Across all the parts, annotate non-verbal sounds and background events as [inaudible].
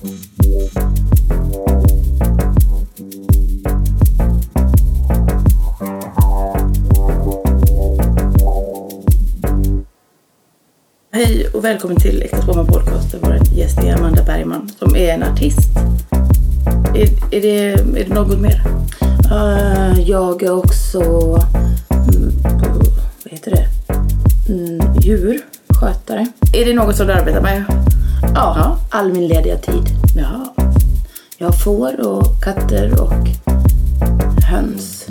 Hej och välkommen till Äkta Spåman Podcast där vår gäst är Amanda Bergman som är en artist. Är, är, det, är det något mer? Eh, jag är också, mm, vad heter det, mm, djurskötare. Är det något som du arbetar med? Ja, all min lediga tid. Ja. Jag har får och katter och höns.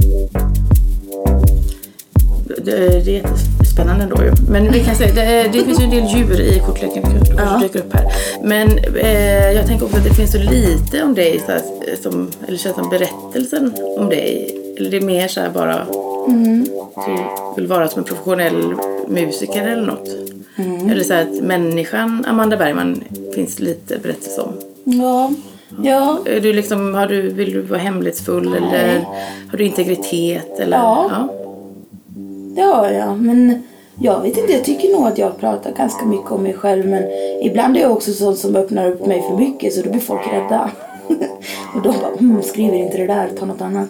Det, det är jättespännande då ju. Men vi kan säga, det, det finns ju en del djur i kortleken som Ja. dyker upp här. Men eh, jag tänker också att det finns så lite om dig, så här, som, eller känns som berättelsen om dig. Eller det är mer så här bara du vill vara som en professionell musiker eller något. Eller så här att människan Amanda Bergman finns lite berättelse om. Ja, ja. Är du liksom, har du, vill du vara hemlighetsfull eller har du integritet? Eller? Ja. Det har jag, men jag vet inte. Jag tycker nog att jag pratar ganska mycket om mig själv. Men ibland är jag också sån som öppnar upp mig för mycket så då blir folk rädda. [laughs] och de bara, mm, skriver inte det där, ta något annat.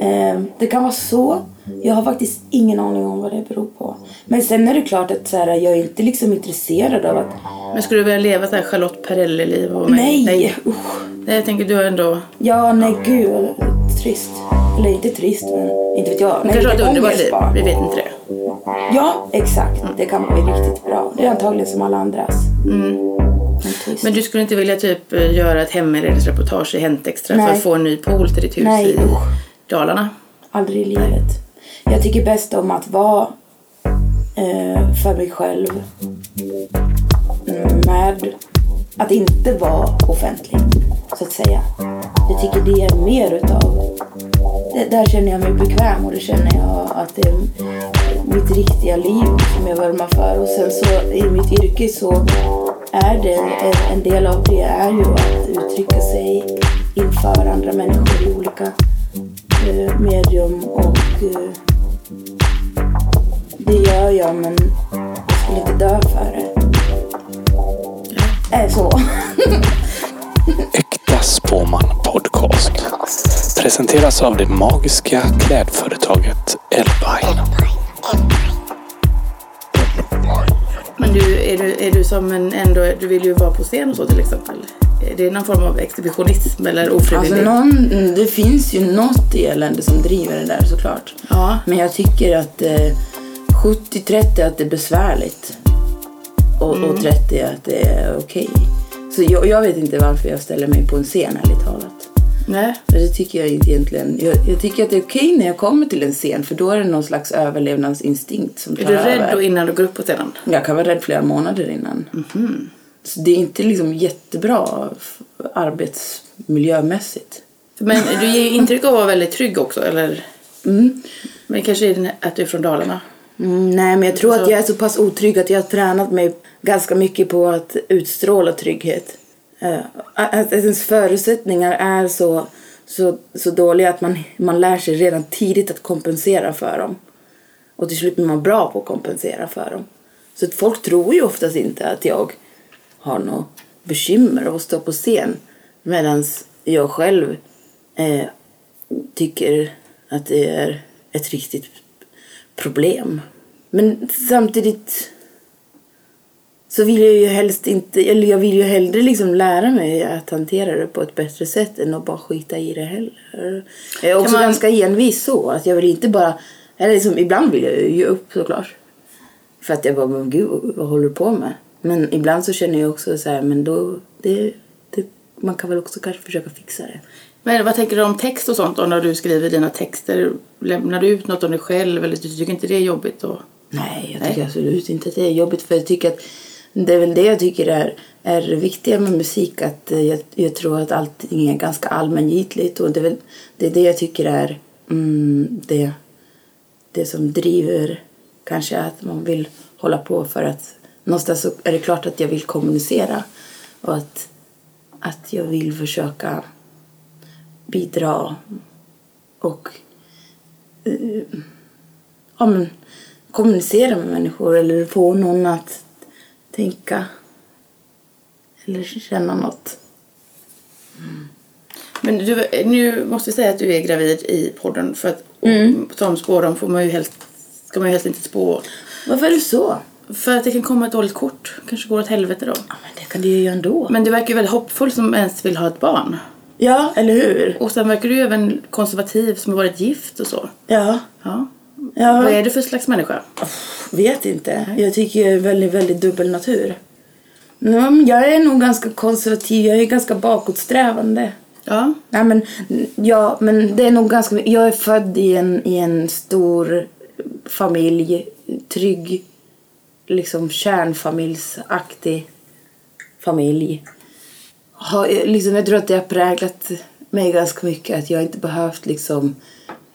Eh, det kan vara så. Jag har faktiskt ingen aning om vad det beror på. Men sen är det klart att så här, jag är inte liksom intresserad av att... Men skulle du vilja leva så här Charlotte Perrelli-liv? Nej! nej. Usch. Nej, jag tänker du har ändå... Ja, nej gud. vad Trist. Eller inte trist, men inte vet jag. Men kanske har ett underbart liv. Vi vet inte det. Ja, exakt. Det kan vara riktigt bra. Det är antagligen som alla andras. Men. Mm. Men du skulle inte vilja typ eh, göra ett heminredningsreportage i Hänt Extra för Nej. att få en ny pool till ditt hus Nej, i. Dalarna? Aldrig i livet. Jag tycker bäst om att vara eh, för mig själv. Mm, med att inte vara offentlig, så att säga. Jag tycker det är mer utav... Det, där känner jag mig bekväm och det känner jag att det är mitt riktiga liv som jag vurmar för. Och sen så i mitt yrke så är det en, en del av det är ju att uttrycka sig inför andra människor i olika eh, medium och eh, det gör jag men jag skulle inte dö för det. Är så. [laughs] Äkta Spåman Podcast. Presenteras av det magiska klädföretaget Elvine. Men du, är, du, är du som en ändå... Du vill ju vara på scen och så till exempel. Är det någon form av exhibitionism eller ofrivillig? Alltså någon, det finns ju något i elände som driver det där såklart. Ja. Men jag tycker att eh, 70-30 att det är besvärligt. Och, Mm. och 30 att det är okej. Så jag, jag vet inte varför jag ställer mig på en scen ärligt talat. Nej. Men det tycker jag inte egentligen. Jag, jag tycker att det är okej när jag kommer till en scen för då är det någon slags överlevnadsinstinkt som tar Är du rädd över. då innan du går upp på scenen? Jag kan vara rädd flera månader innan. Mhm. Så det är inte liksom jättebra arbetsmiljömässigt. Men du ger ju intryck av att vara väldigt trygg också, eller? Mm. Men kanske är det att du är från Dalarna? Mm, nej, men jag tror Så- att jag är så pass otrygg att jag har tränat mig ganska mycket på att utstråla trygghet. Eh, att ens förutsättningar är så, så, så dåliga att man, man lär sig redan tidigt att kompensera för dem. Och till slut blir man bra på att kompensera för dem. Så att folk tror ju oftast inte att jag har något bekymmer av att stå på scen. Medan jag själv eh, tycker att det är ett riktigt problem. Men samtidigt så vill jag ju helst inte, eller jag vill ju hellre liksom lära mig att hantera det på ett bättre sätt än att bara skita i det heller. Jag är också man- ganska envis så, att jag vill inte bara, eller liksom, ibland vill jag ju ge upp såklart. För att jag bara, men gud vad håller du på med? Men ibland så känner jag också så här, men då, det, det, man kan väl också kanske försöka fixa det. Men vad tänker du om text och sånt då, när du skriver dina texter? Lämnar du ut något om dig själv eller du tycker inte det är jobbigt? Och... Nej, jag tycker absolut inte att det är jobbigt. För jag tycker att det är väl det jag tycker är, är viktiga med musik. Att eh, jag, jag tror att allting är ganska allmängiltigt. Och det är, väl, det är det jag tycker är mm, det, det som driver kanske att man vill hålla på. För att någonstans så är det klart att jag vill kommunicera. Och att, att jag vill försöka bidra och eh, ja, men, kommunicera med människor eller få någon att tänka eller känna något. Men du, nu måste jag säga att du är gravid i podden för att Mm. som spådom får man ju helst, ska man ju helst inte spå. Varför är det så? För att det kan komma ett dåligt kort. Kanske går åt helvete då. Ja, men det kan det ju göra ändå. Men du verkar ju väldigt hoppfull som ens vill ha ett barn. Ja, eller hur? Och sen verkar du även konservativ som har varit gift och så. Ja. Ja. Ja. Vad är du för slags människa? Vet inte. Jag tycker jag är väldigt, väldigt dubbel natur. Men jag är nog ganska konservativ. Jag är ganska bakåtsträvande. Ja. Nej, men, ja, men det är nog ganska... Jag är född i en, i en stor familj. Trygg, liksom kärnfamiljsaktig familj. Har, liksom, jag tror att det har präglat mig ganska mycket. Att jag inte behövt liksom...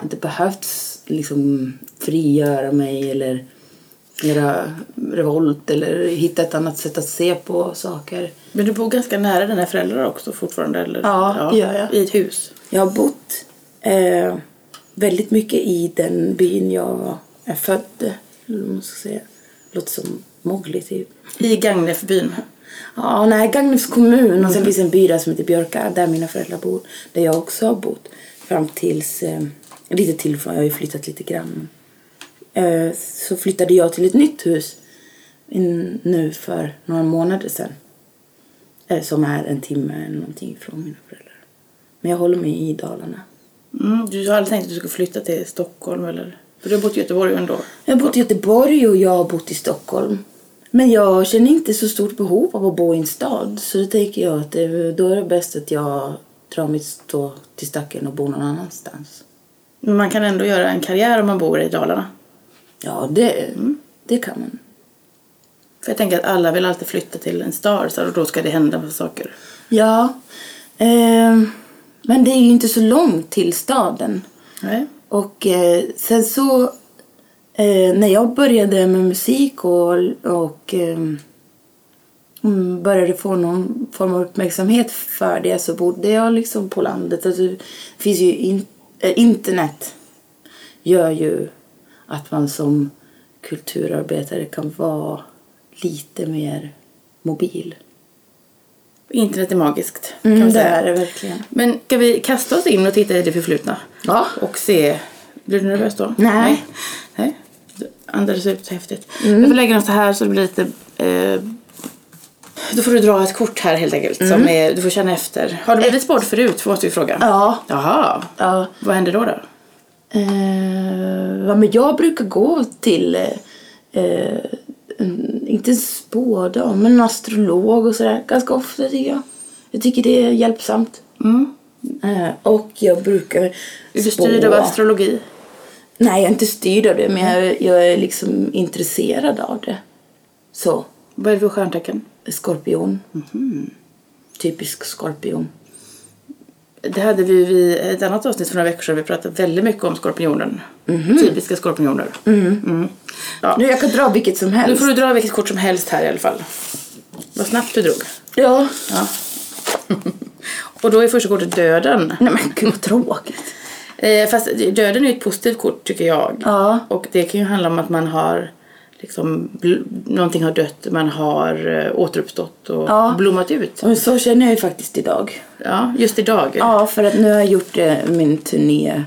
Inte behövt liksom frigöra mig eller göra revolt eller hitta ett annat sätt att se på saker. Men du bor ganska nära dina föräldrar också fortfarande? Eller? Ja, det gör jag. I ett hus? Jag har bott eh, väldigt mycket i den byn jag är född. Eller man ska säga. Låter som Mowgli typ. I Gagnefbyn? Ja, nej, Gagnefs kommun. Och sen finns en by där som heter Björka, där mina föräldrar bor. Där jag också har bott. Fram tills, eh, lite till, för jag har ju flyttat lite grann. Eh, så flyttade jag till ett nytt hus in, nu för några månader sedan. Eh, som är en timme eller någonting från mina föräldrar. Men jag håller mig i Dalarna. Mm, du har aldrig tänkt att du skulle flytta till Stockholm eller? För du har bott i Göteborg ändå? Jag har bott i Göteborg och jag har bott i Stockholm. Men jag känner inte så stort behov av att bo i en stad. Så då tänker jag att det, då är det bäst att jag drar mitt stå till stacken och bor någon annanstans. Men man kan ändå göra en karriär om man bor i Dalarna. Ja, det, det kan man. För jag tänker att alla vill alltid flytta till en stad så och då ska det hända saker. Ja, eh, men det är ju inte så långt till staden. Nej. Och eh, sen så eh, när jag började med musik och, och eh, började få någon form av uppmärksamhet för det så bodde jag liksom på landet. Alltså, det finns ju in, eh, internet gör ju att man som kulturarbetare kan vara lite mer mobil. Internet är magiskt kan Mm, det säga. är det verkligen. Men ska vi kasta oss in och titta i det förflutna? Ja. Och se. Blir du nervös då? Nej. Nej. Andades ut häftigt. Jag får lägga den så här så det blir lite... Eh, då får du dra ett kort här helt enkelt. Som är, du får känna efter. Har du blivit sport förut? Måste vi fråga. Ja. Jaha. ja. Vad händer då? då? Eh, ja, men jag brukar gå till, eh, en, inte en spådam, men en astrolog och sådär. Ganska ofta tycker jag. Jag tycker det är hjälpsamt. Mm. Eh, och jag brukar Är du styrd av astrologi? Nej, jag är inte styrd av det, men jag, jag är liksom intresserad av det. Så, Vad är det för stjärntecken? skorpion. Typisk skorpion. Det hade vi vid ett annat avsnitt för några veckor sedan. Vi pratade väldigt mycket om skorpionen. Typiska skorpioner. Mm. Ja. Nu, jag kan dra vilket som Nu helst. får du dra vilket kort som helst här i alla fall. Vad snabbt du drog. Ja. Ja. [laughs] Och då är första kortet döden. Nej men gud vad tråkigt. Eh, fast döden är ju ett positivt kort tycker jag. Ja. Och det kan ju handla om att man har liksom, någonting har dött, man har eh, återuppstått och Ja. blommat ut. Men så känner jag ju faktiskt idag. Ja, just idag. Ja, för att nu har jag gjort eh, min turné.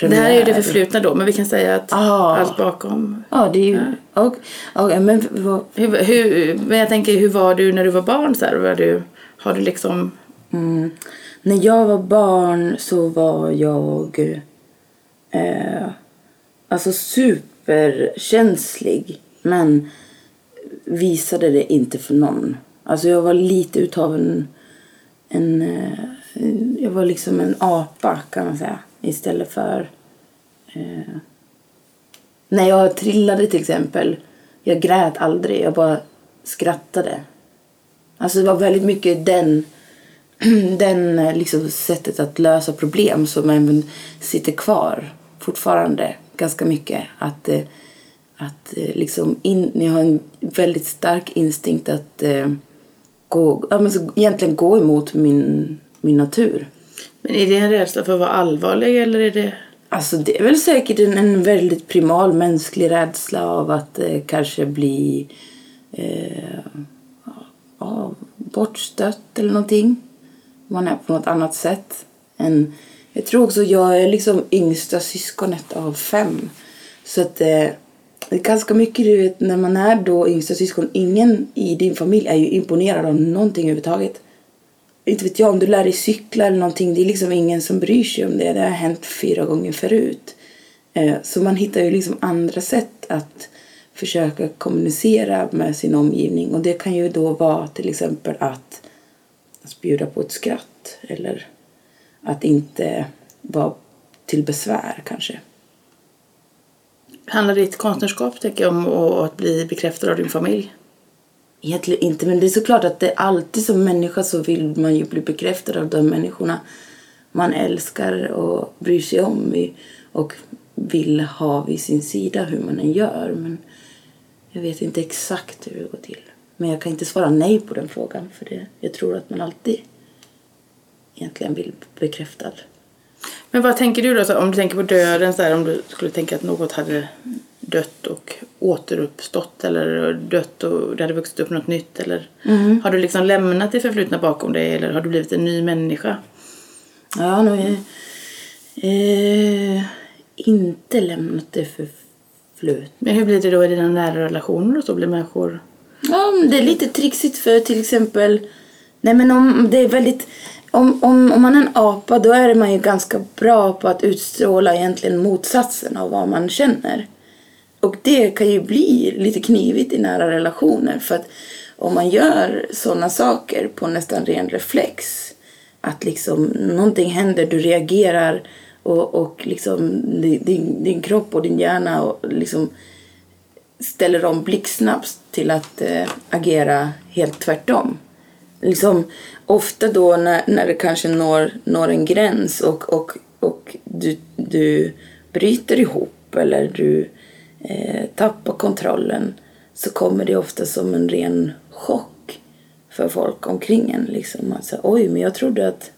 Det här är ju det förflutna då, men vi kan säga att Ah. allt bakom. Ja, det är ju... Och, och, men vad... Hur, hur, men jag tänker, hur var du när du var barn? Så här, var du, har du liksom... Mm, när jag var barn så var jag eh, alltså superkänslig. Men visade det inte för någon. Alltså jag var lite utav en... en eh, jag var liksom en apa kan man säga. Istället för... Eh, när jag trillade till exempel. Jag grät aldrig. Jag bara skrattade. Alltså det var väldigt mycket den, [clears throat] den eh, liksom sättet att lösa problem som även sitter kvar fortfarande ganska mycket. Att, eh, att eh, liksom in, jag har en väldigt stark instinkt att gå, ja, men så egentligen gå emot min, min natur. Men är det en rädsla för att vara allvarlig eller är det... Alltså det är väl säkert en, en väldigt primal mänsklig rädsla av att eh, kanske bli eh, ja, bortstött eller någonting. Man är på något annat sätt. Än, jag tror också jag är liksom yngsta syskonet av fem. Så att eh, det är ganska mycket, du vet, när man är då yngsta syskon. Ingen i din familj är ju imponerad av någonting överhuvudtaget. Inte vet jag, om du lär dig cykla eller någonting. Det är liksom ingen som bryr sig om det. Det har hänt fyra gånger förut. Eh, så man hittar ju liksom andra sätt att försöka kommunicera med sin omgivning. Och det kan ju då vara till exempel att, att bjuda på ett skratt. Eller att inte vara till besvär kanske. Handlar ditt konstnärskap tänker jag, om att bli bekräftad av din familj? Egentligen inte, men det är såklart att det alltid som människa så vill man ju bli bekräftad av de människorna man älskar och bryr sig om och vill ha vid sin sida hur man än gör. Men jag vet inte exakt hur det går till. Men jag kan inte svara nej på den frågan för det, jag tror att man alltid egentligen vill bekräftad. Men vad tänker du då, om du tänker på döden, så här, om du skulle tänka att något hade dött och återuppstått eller dött och det hade vuxit upp något nytt eller Mm. har du liksom lämnat det förflutna bakom dig eller har du blivit en ny människa? Ja, nu är eh, inte lämnat det förflutet. Men hur blir det då i dina nära relationer och så? Blir människor... Ja, det är lite trixigt för till exempel... Nej, men om det är väldigt... Om, om, om man är en apa då är man ju ganska bra på att utstråla egentligen motsatsen av vad man känner. Och det kan ju bli lite knivigt i nära relationer för att om man gör sådana saker på nästan ren reflex att liksom någonting händer, du reagerar och, och liksom din, din kropp och din hjärna och liksom ställer om blixtsnabbt till att eh, agera helt tvärtom. Liksom, ofta då när, när det kanske når, når en gräns och, och, och du, du bryter ihop eller du eh, tappar kontrollen så kommer det ofta som en ren chock för folk omkring en. Liksom. Alltså, Oj, men jag trodde att,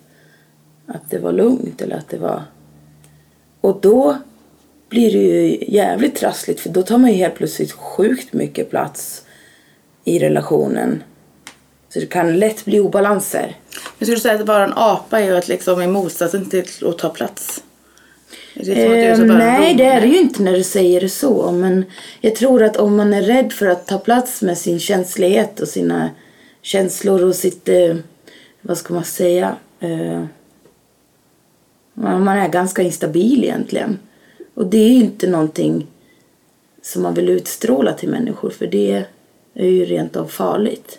att det var lugnt eller att det var... Och då blir det ju jävligt trassligt för då tar man ju helt plötsligt sjukt mycket plats i relationen. Så det kan lätt bli obalanser. Jag skulle säga att vara en apa är ju att liksom i motsatsen till att ta plats. Är det är Eh, nej, det är det ju inte när du säger det så. Men jag tror att om man är rädd för att ta plats med sin känslighet och sina känslor och sitt, eh, vad ska man säga, eh, man är ganska instabil egentligen. Och det är ju inte någonting som man vill utstråla till människor för det är ju rent av farligt.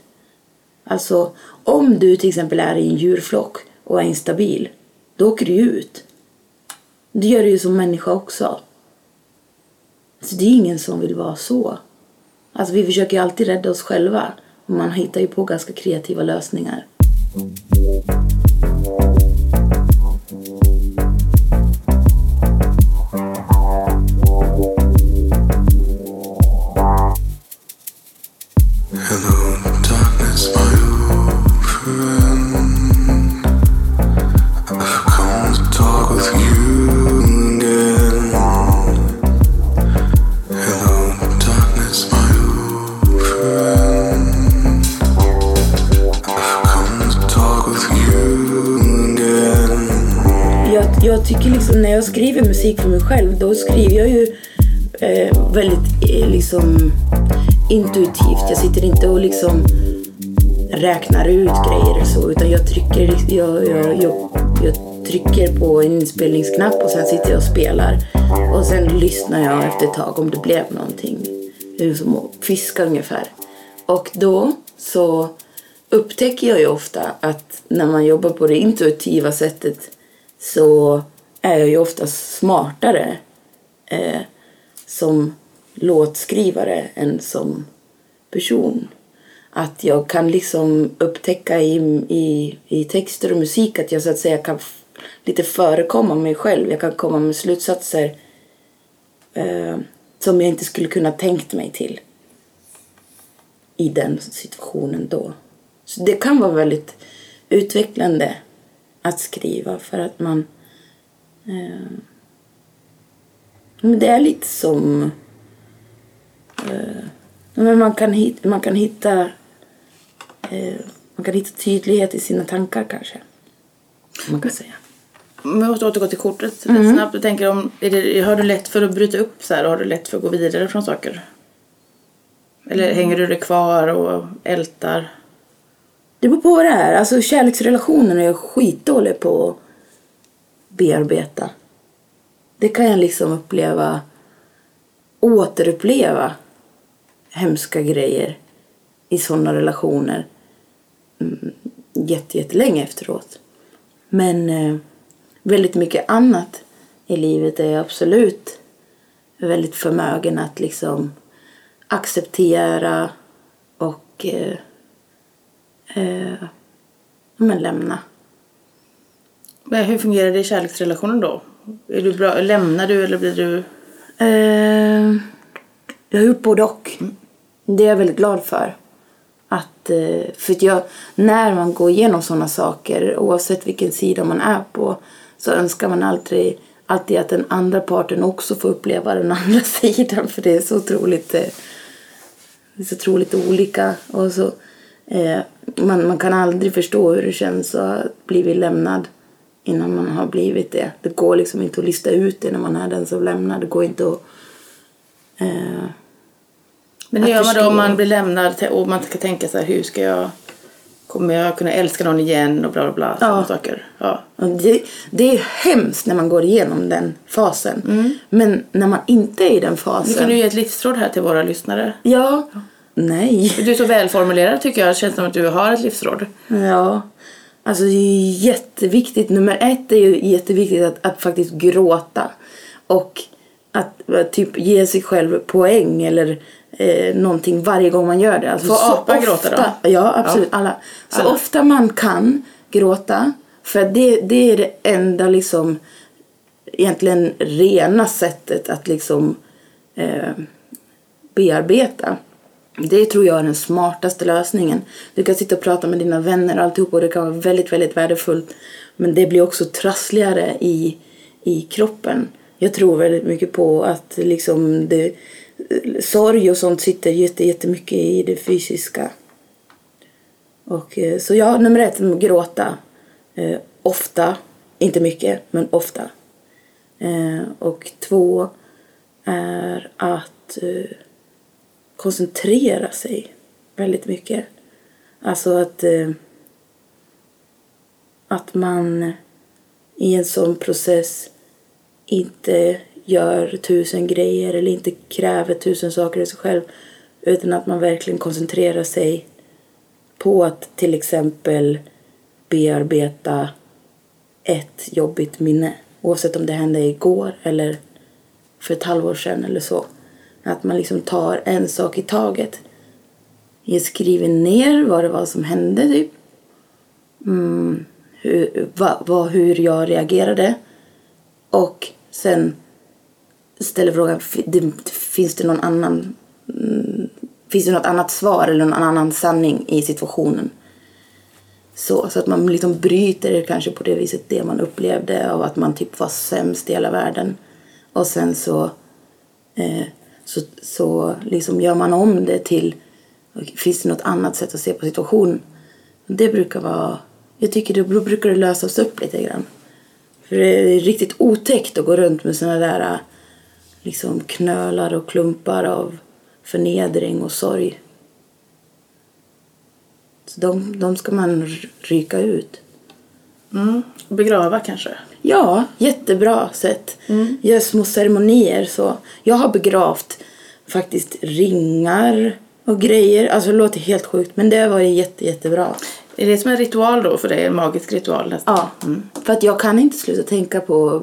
Alltså, om du till exempel är i en djurflock och är instabil, då åker du ju ut. Det gör du ju som människa också. Så det är ingen som vill vara så. Alltså vi försöker ju alltid rädda oss själva. Och man hittar ju på ganska kreativa lösningar. Tycker liksom när jag skriver musik för mig själv då skriver jag ju eh, väldigt eh, liksom intuitivt. Jag sitter inte och liksom räknar ut grejer och så utan jag trycker, jag, jag, jag, jag trycker på en inspelningsknapp och sen sitter jag och spelar. Och sen lyssnar jag efter ett tag om det blev någonting. Det är som att fiska ungefär. Och då så upptäcker jag ju ofta att när man jobbar på det intuitiva sättet så är jag ju ofta smartare eh, som låtskrivare än som person. Att jag kan liksom upptäcka i, i, i texter och musik att jag så att säga kan lite förekomma mig själv. Jag kan komma med slutsatser eh, som jag inte skulle kunna tänkt mig till i den situationen då. Så det kan vara väldigt utvecklande att skriva för att man men det är lite som eh, men man kan hitta, man kan hitta eh, man kan hitta tydlighet i sina tankar kanske. Man kan säga. Om jag måste återgå till kortet lite snabbt. Jag tänker om, det, har du lätt för att bryta upp så här? Har du lätt för att gå vidare från saker? Eller hänger du dig kvar och ältar? Det beror på vad det är. Alltså kärleksrelationen är jag skitdålig på bearbeta. Det kan jag liksom uppleva, återuppleva hemska grejer i sådana relationer mm, jätte, jättelänge efteråt. Men eh, väldigt mycket annat i livet är jag absolut väldigt förmögen att liksom acceptera och eh, eh, men lämna. Men hur fungerar det i kärleksrelationen då? Är du bra, lämnar du eller blir du... Eh, jag har gjort både och. Det är jag väldigt glad för. Att, eh, för att jag, när man går igenom sådana saker, oavsett vilken sida man är på, så önskar man alltid, alltid att den andra parten också får uppleva den andra [laughs] sidan. För det är så otroligt, eh, det är så otroligt olika. Och så, eh, man, man kan aldrig förstå hur det känns att blivit lämnad innan man har blivit det. Det går liksom inte att lista ut det när man är den som lämnar. Det går inte att... Eh, Men hur gör man då om man blir lämnad och man ska tänka så här, hur ska jag... Kommer jag kunna älska någon igen och bla bla bla. sådana saker. Ja. det, det är hemskt när man går igenom den fasen. Men när man inte är i den Nu fasen... kan du ge ett livsråd här till våra lyssnare. Ja. Nej. Du är så välformulerad tycker jag. Det känns som att du har ett livsråd. Ja. Alltså det är jätteviktigt. Nummer ett är ju jätteviktigt att, att faktiskt gråta. Och att typ ge sig själv poäng eller eh, någonting varje gång man gör det. Alltså, Får apa gråta då? Ja, absolut. Alla. Så Alla. ofta man kan gråta. För det, det är det enda liksom egentligen rena sättet att liksom eh, bearbeta. Det tror jag är den smartaste lösningen. Du kan sitta och prata med dina vänner och alltihop och det kan vara väldigt, väldigt värdefullt. Men det blir också trassligare i, i kroppen. Jag tror väldigt mycket på att liksom det, sorg och sånt sitter jätte, jättemycket i det fysiska. Och, eh, så ja, nummer ett, gråta. Eh, ofta, inte mycket, men ofta. Eh, och två är att eh, koncentrera sig väldigt mycket. Alltså att, eh, att man i en sån process inte gör tusen grejer eller inte kräver tusen saker av sig själv utan att man verkligen koncentrerar sig på att till exempel bearbeta ett jobbigt minne oavsett om det hände igår eller för ett halvår sedan eller så. Att man liksom tar en sak i taget. Jag skriver ner vad det var som hände typ. Mm, hur, va, va, hur jag reagerade. Och sen ställer frågan, finns det någon annan mm, Finns det något annat svar eller någon annan sanning i situationen? Så, så att man liksom bryter kanske på det viset det man upplevde av att man typ var sämst i hela världen. Och sen så, eh, så, så liksom gör man om det till, finns det något annat sätt att se på situationen? Det brukar vara, jag tycker det, då brukar det lösas upp lite grann. För det är riktigt otäckt att gå runt med såna där liksom knölar och klumpar av förnedring och sorg. Så de, de ska man ryka ut. Mm. Begrava kanske. Ja, jättebra sätt. Gör små ceremonier så. Jag har begravt faktiskt ringar och grejer. Alltså det låter helt sjukt men det varit jätte, jättebra. Är det som en ritual då för dig? En magisk ritual nästan? Ja, för att jag kan inte sluta tänka på,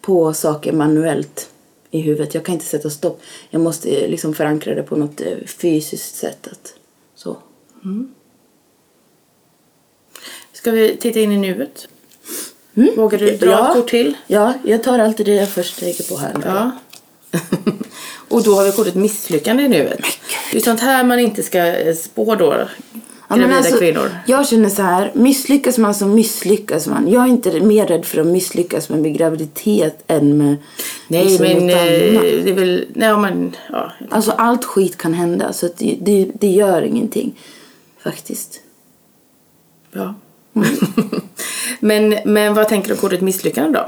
på saker manuellt i huvudet. Jag kan inte sätta stopp. Jag måste liksom förankra det på något eh, fysiskt sätt. Att, så. Ska vi titta in i nuet? Vågar du dra Mm. Ja. ett kort till? Ja, jag tar alltid det jag först tänker på här. Ja. [laughs] och då har vi kortet misslyckande i nuet. Det är sånt här man inte ska eh, spå då. Ja, men alltså, kvinnor. Jag känner så här, misslyckas man så misslyckas man. Jag är inte mer rädd för att misslyckas med min graviditet än med Nej liksom men något eh, annat. det är väl, nej men ja. Alltså allt skit kan hända så det, det, det gör ingenting faktiskt. ja. [laughs] Men, men vad tänker du om kortet misslyckande då?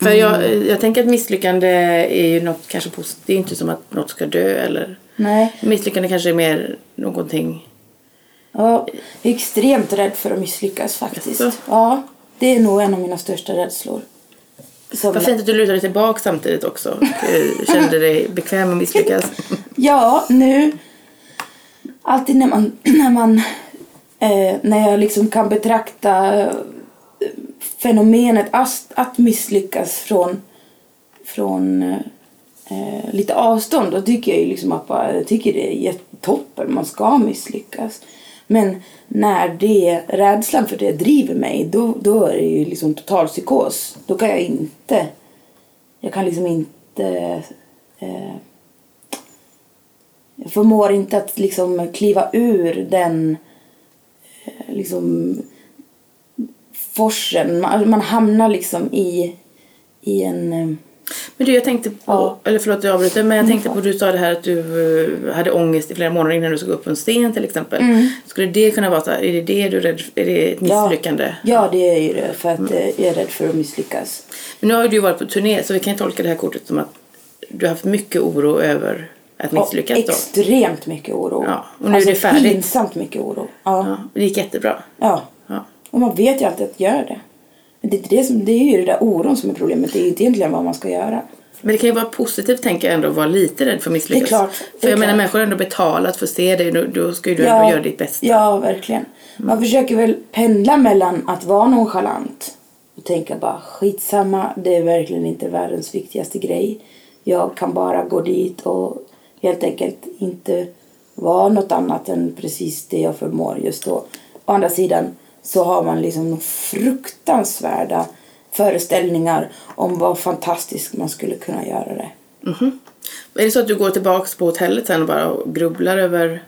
För Mm. jag, jag tänker att misslyckande är ju något kanske positivt. Det är inte som att något ska dö eller... Nej. Misslyckande kanske är mer någonting... Ja, jag är extremt rädd för att misslyckas faktiskt. Jaså? Ja, det är nog en av mina största rädslor. Som, Vad fint att du lutar dig tillbaka samtidigt också. Kände dig bekväm att misslyckas. [laughs] Ja, nu... Alltid när man... När, man, eh, när jag liksom kan betrakta eh, fenomenet att, att misslyckas från, från eh, lite avstånd. Då tycker jag ju liksom att bara, jag tycker det är toppen, Man ska misslyckas. Men när det, rädslan för det driver mig, då, då är det ju liksom total psykos. Då kan jag inte... Jag kan liksom inte... Eh, jag förmår inte att liksom kliva ur den eh, liksom forsen. Man, man hamnar liksom i, i en... eh, Men du, jag tänkte på... Ja. Eller förlåt, jag avbryter. Men jag Mm, tänkte på... Du sa det här att du eh, hade ångest i flera månader innan du skulle upp på en sten till exempel. Skulle det kunna vara så här? Är det det du är rädd Är det ett Mm. Ja. misslyckande? Ja, det är ju det. För att eh, jag är rädd för att misslyckas. Men nu har ju du varit på turné så vi kan ju tolka det här kortet som att du har haft mycket oro över att misslyckas då. extremt mycket oro. Ja, och nu är det alltså, färdigt. pinsamt mycket oro. Ja. Ja, det gick jättebra. ja. Ja. Och man vet ju alltid att göra det. Men det, är det, som, det är ju det där oron som är problemet. Det är ju inte egentligen vad man ska göra. Men det kan ju vara positivt tänker jag ändå att vara lite rädd för att misslyckas. Det är klart, det För är jag menar klart. människor har ändå betalat för att se dig. Då, då ska ju du ändå göra ditt bästa. Ja, verkligen. Man försöker väl pendla mellan att vara nonchalant och tänka bara skitsamma, det är verkligen inte världens viktigaste grej. Jag kan bara gå dit och helt enkelt inte vara något annat än precis det jag förmår just då. Å andra sidan så har man liksom fruktansvärda föreställningar om vad fantastiskt man skulle kunna göra det. Är det så att du går tillbaks på hotellet sen och bara grubblar över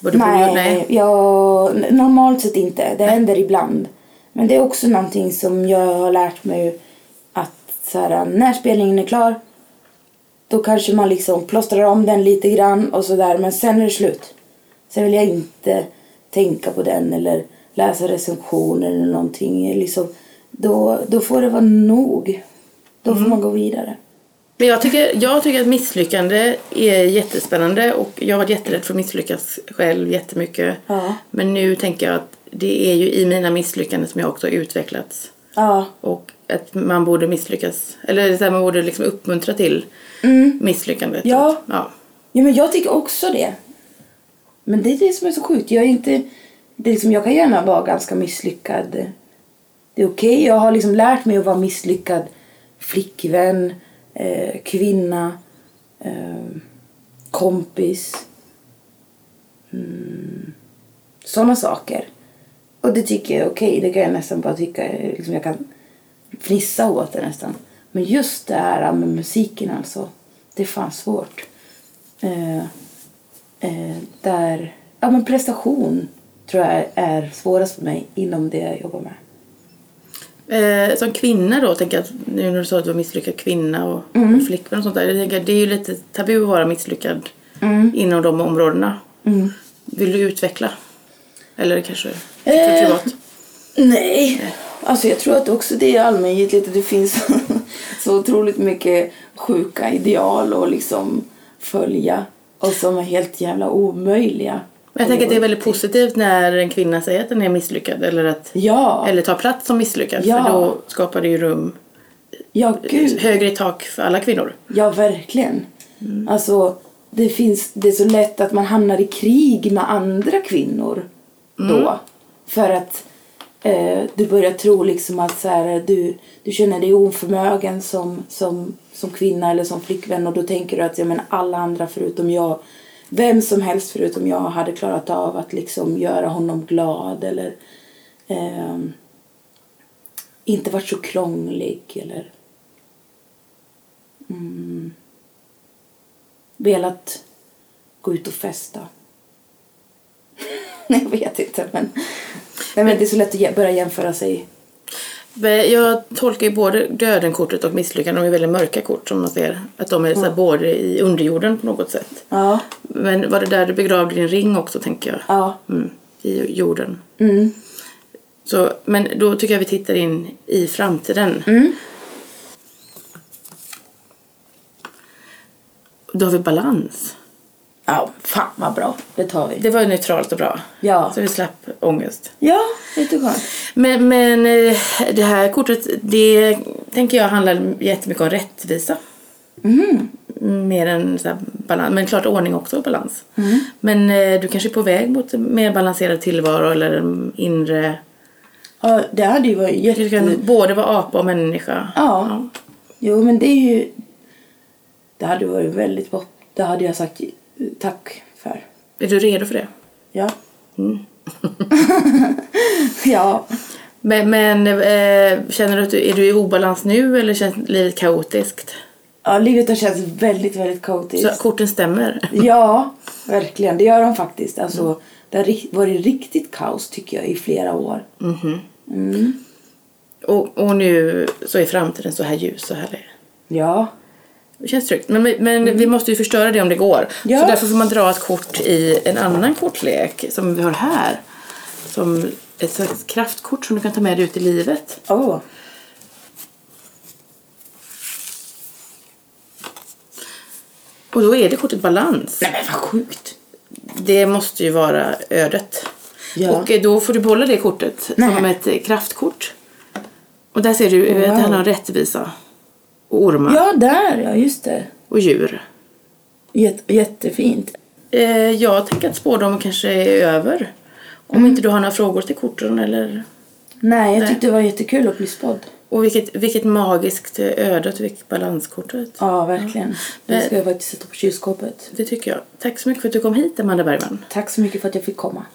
vad du Nej? Nej. Jag, normalt sett inte. Det händer ibland. Men det är också någonting som jag har lärt mig att så här, när spelningen är klar då kanske man liksom plåstrar om den lite grann och sådär men sen är det slut. Sen vill jag inte tänka på den eller läsa recensioner eller någonting. Liksom, då, då får det vara nog. Då Mm. får man gå vidare. Men jag tycker, jag tycker att misslyckande är jättespännande och jag har varit jätterädd för att misslyckas själv jättemycket. Ja. Men nu tänker jag att det är ju i mina misslyckanden som jag också har utvecklats. Ja, Och att man borde misslyckas, eller så här, man borde liksom uppmuntra till misslyckandet. Mm. Ja. ja. Ja, men jag tycker också det. Men det är det som är så sjukt. Jag är inte... Det är liksom, jag kan gärna vara ganska misslyckad. Det är okej. Jag har liksom lärt mig att vara misslyckad flickvän, eh, kvinna, eh, kompis. Mm, Sådana saker. Och det tycker jag är okej. Det kan jag nästan bara tycka. Liksom, jag kan fnissa åt det nästan. Men just det här med musiken alltså. Det är fan svårt eh, eh, där ja, men prestation tror jag är svårast för mig inom det jag jobbar med. Eh, som kvinna då, tänker jag, nu när du sa att du var misslyckad kvinna och Mm. flickvän och sånt där. Jag tänker, det är ju lite tabu att vara misslyckad Mm. inom de områdena. Vill du utveckla? Eller kanske för Eh. privat? Nej, alltså jag tror att också det är allmängiltigt att det finns [laughs] så otroligt mycket sjuka ideal att liksom följa och som är helt jävla omöjliga. Jag tänker att det är väldigt positivt när en kvinna säger att den är misslyckad eller, att, Ja, eller tar plats som misslyckad. Ja. För då skapar det ju rum, ja gud. högre i tak för alla kvinnor. Ja, verkligen. Alltså, det, finns, det är så lätt att man hamnar i krig med andra kvinnor då. För att eh, du börjar tro liksom att så här, du, du känner dig oförmögen som, som, som kvinna eller som flickvän och då tänker du att ja, men alla andra förutom jag, vem som helst förutom jag hade klarat av att liksom göra honom glad eller eh, inte varit så krånglig eller mm, velat gå ut och festa. [laughs] jag vet inte men, Nej, men det är så lätt att börja jämföra sig. Jag tolkar ju både dödenkortet och misslyckande, de är väldigt mörka kort som man ser. Att de är så här, både i underjorden på något sätt. Ja. Men var det där du begravde din ring också tänker jag? Ja. Mm, I jorden. Mm. Så, men då tycker jag vi tittar in i framtiden. Mm. Då har vi balans. Ja, fan vad bra. Det tar vi. Det var neutralt och bra. Ja. Så vi slapp ångest. Ja, jätteskönt. Men, men eh, det här kortet, det tänker jag handlar jättemycket om rättvisa. Mm. Mer än så balans. Men klart ordning också och balans. Mm. Men eh, du kanske är på väg mot en mer balanserad tillvaro eller en inre... Ja, det hade ju varit Du jätte... kan både vara apa och människa. Ja. Jo, men det är ju... Det hade varit väldigt. Det hade jag sagt tack för. Är du redo för det? Ja. [laughs] ja. Men, men eh, känner du att du är du i obalans nu eller känns livet kaotiskt? Ja, livet har känts väldigt, väldigt Så kaotiskt. korten stämmer? [laughs] Ja, verkligen. Det gör de faktiskt. Alltså, det har ri- varit riktigt kaos tycker jag i flera år. Och, och nu så är framtiden så här ljus och härlig. Ja. Det känns tryggt. Men, men vi måste ju förstöra det om det går. Ja. Så därför får man dra ett kort i en annan kortlek som vi har här. Som ett slags kraftkort som du kan ta med dig ut i livet. Åh. Och då är det kortet balans. Nej men vad sjukt. Det måste ju vara ödet. Ja. Och eh, då får du behålla det kortet Nej. som ett eh, kraftkort. Och där ser du eh, att det Wow. handlar om rättvisa. Och ormar. Ja, där ja. Just det. Och djur. Jätte, jättefint. Eh, jag tänker att spårdomen kanske är över. Om Mm. inte du har några frågor till korten eller... Nej, jag Nej. tyckte det var jättekul att bli spådd. Och vilket, vilket magiskt öde och vilket balanskortet. Ja, verkligen. Det Men- ska jag faktiskt sätta på kylskåpet. Det tycker jag. Tack så mycket för att du kom hit Amanda Bergman. Tack så mycket för att jag fick komma.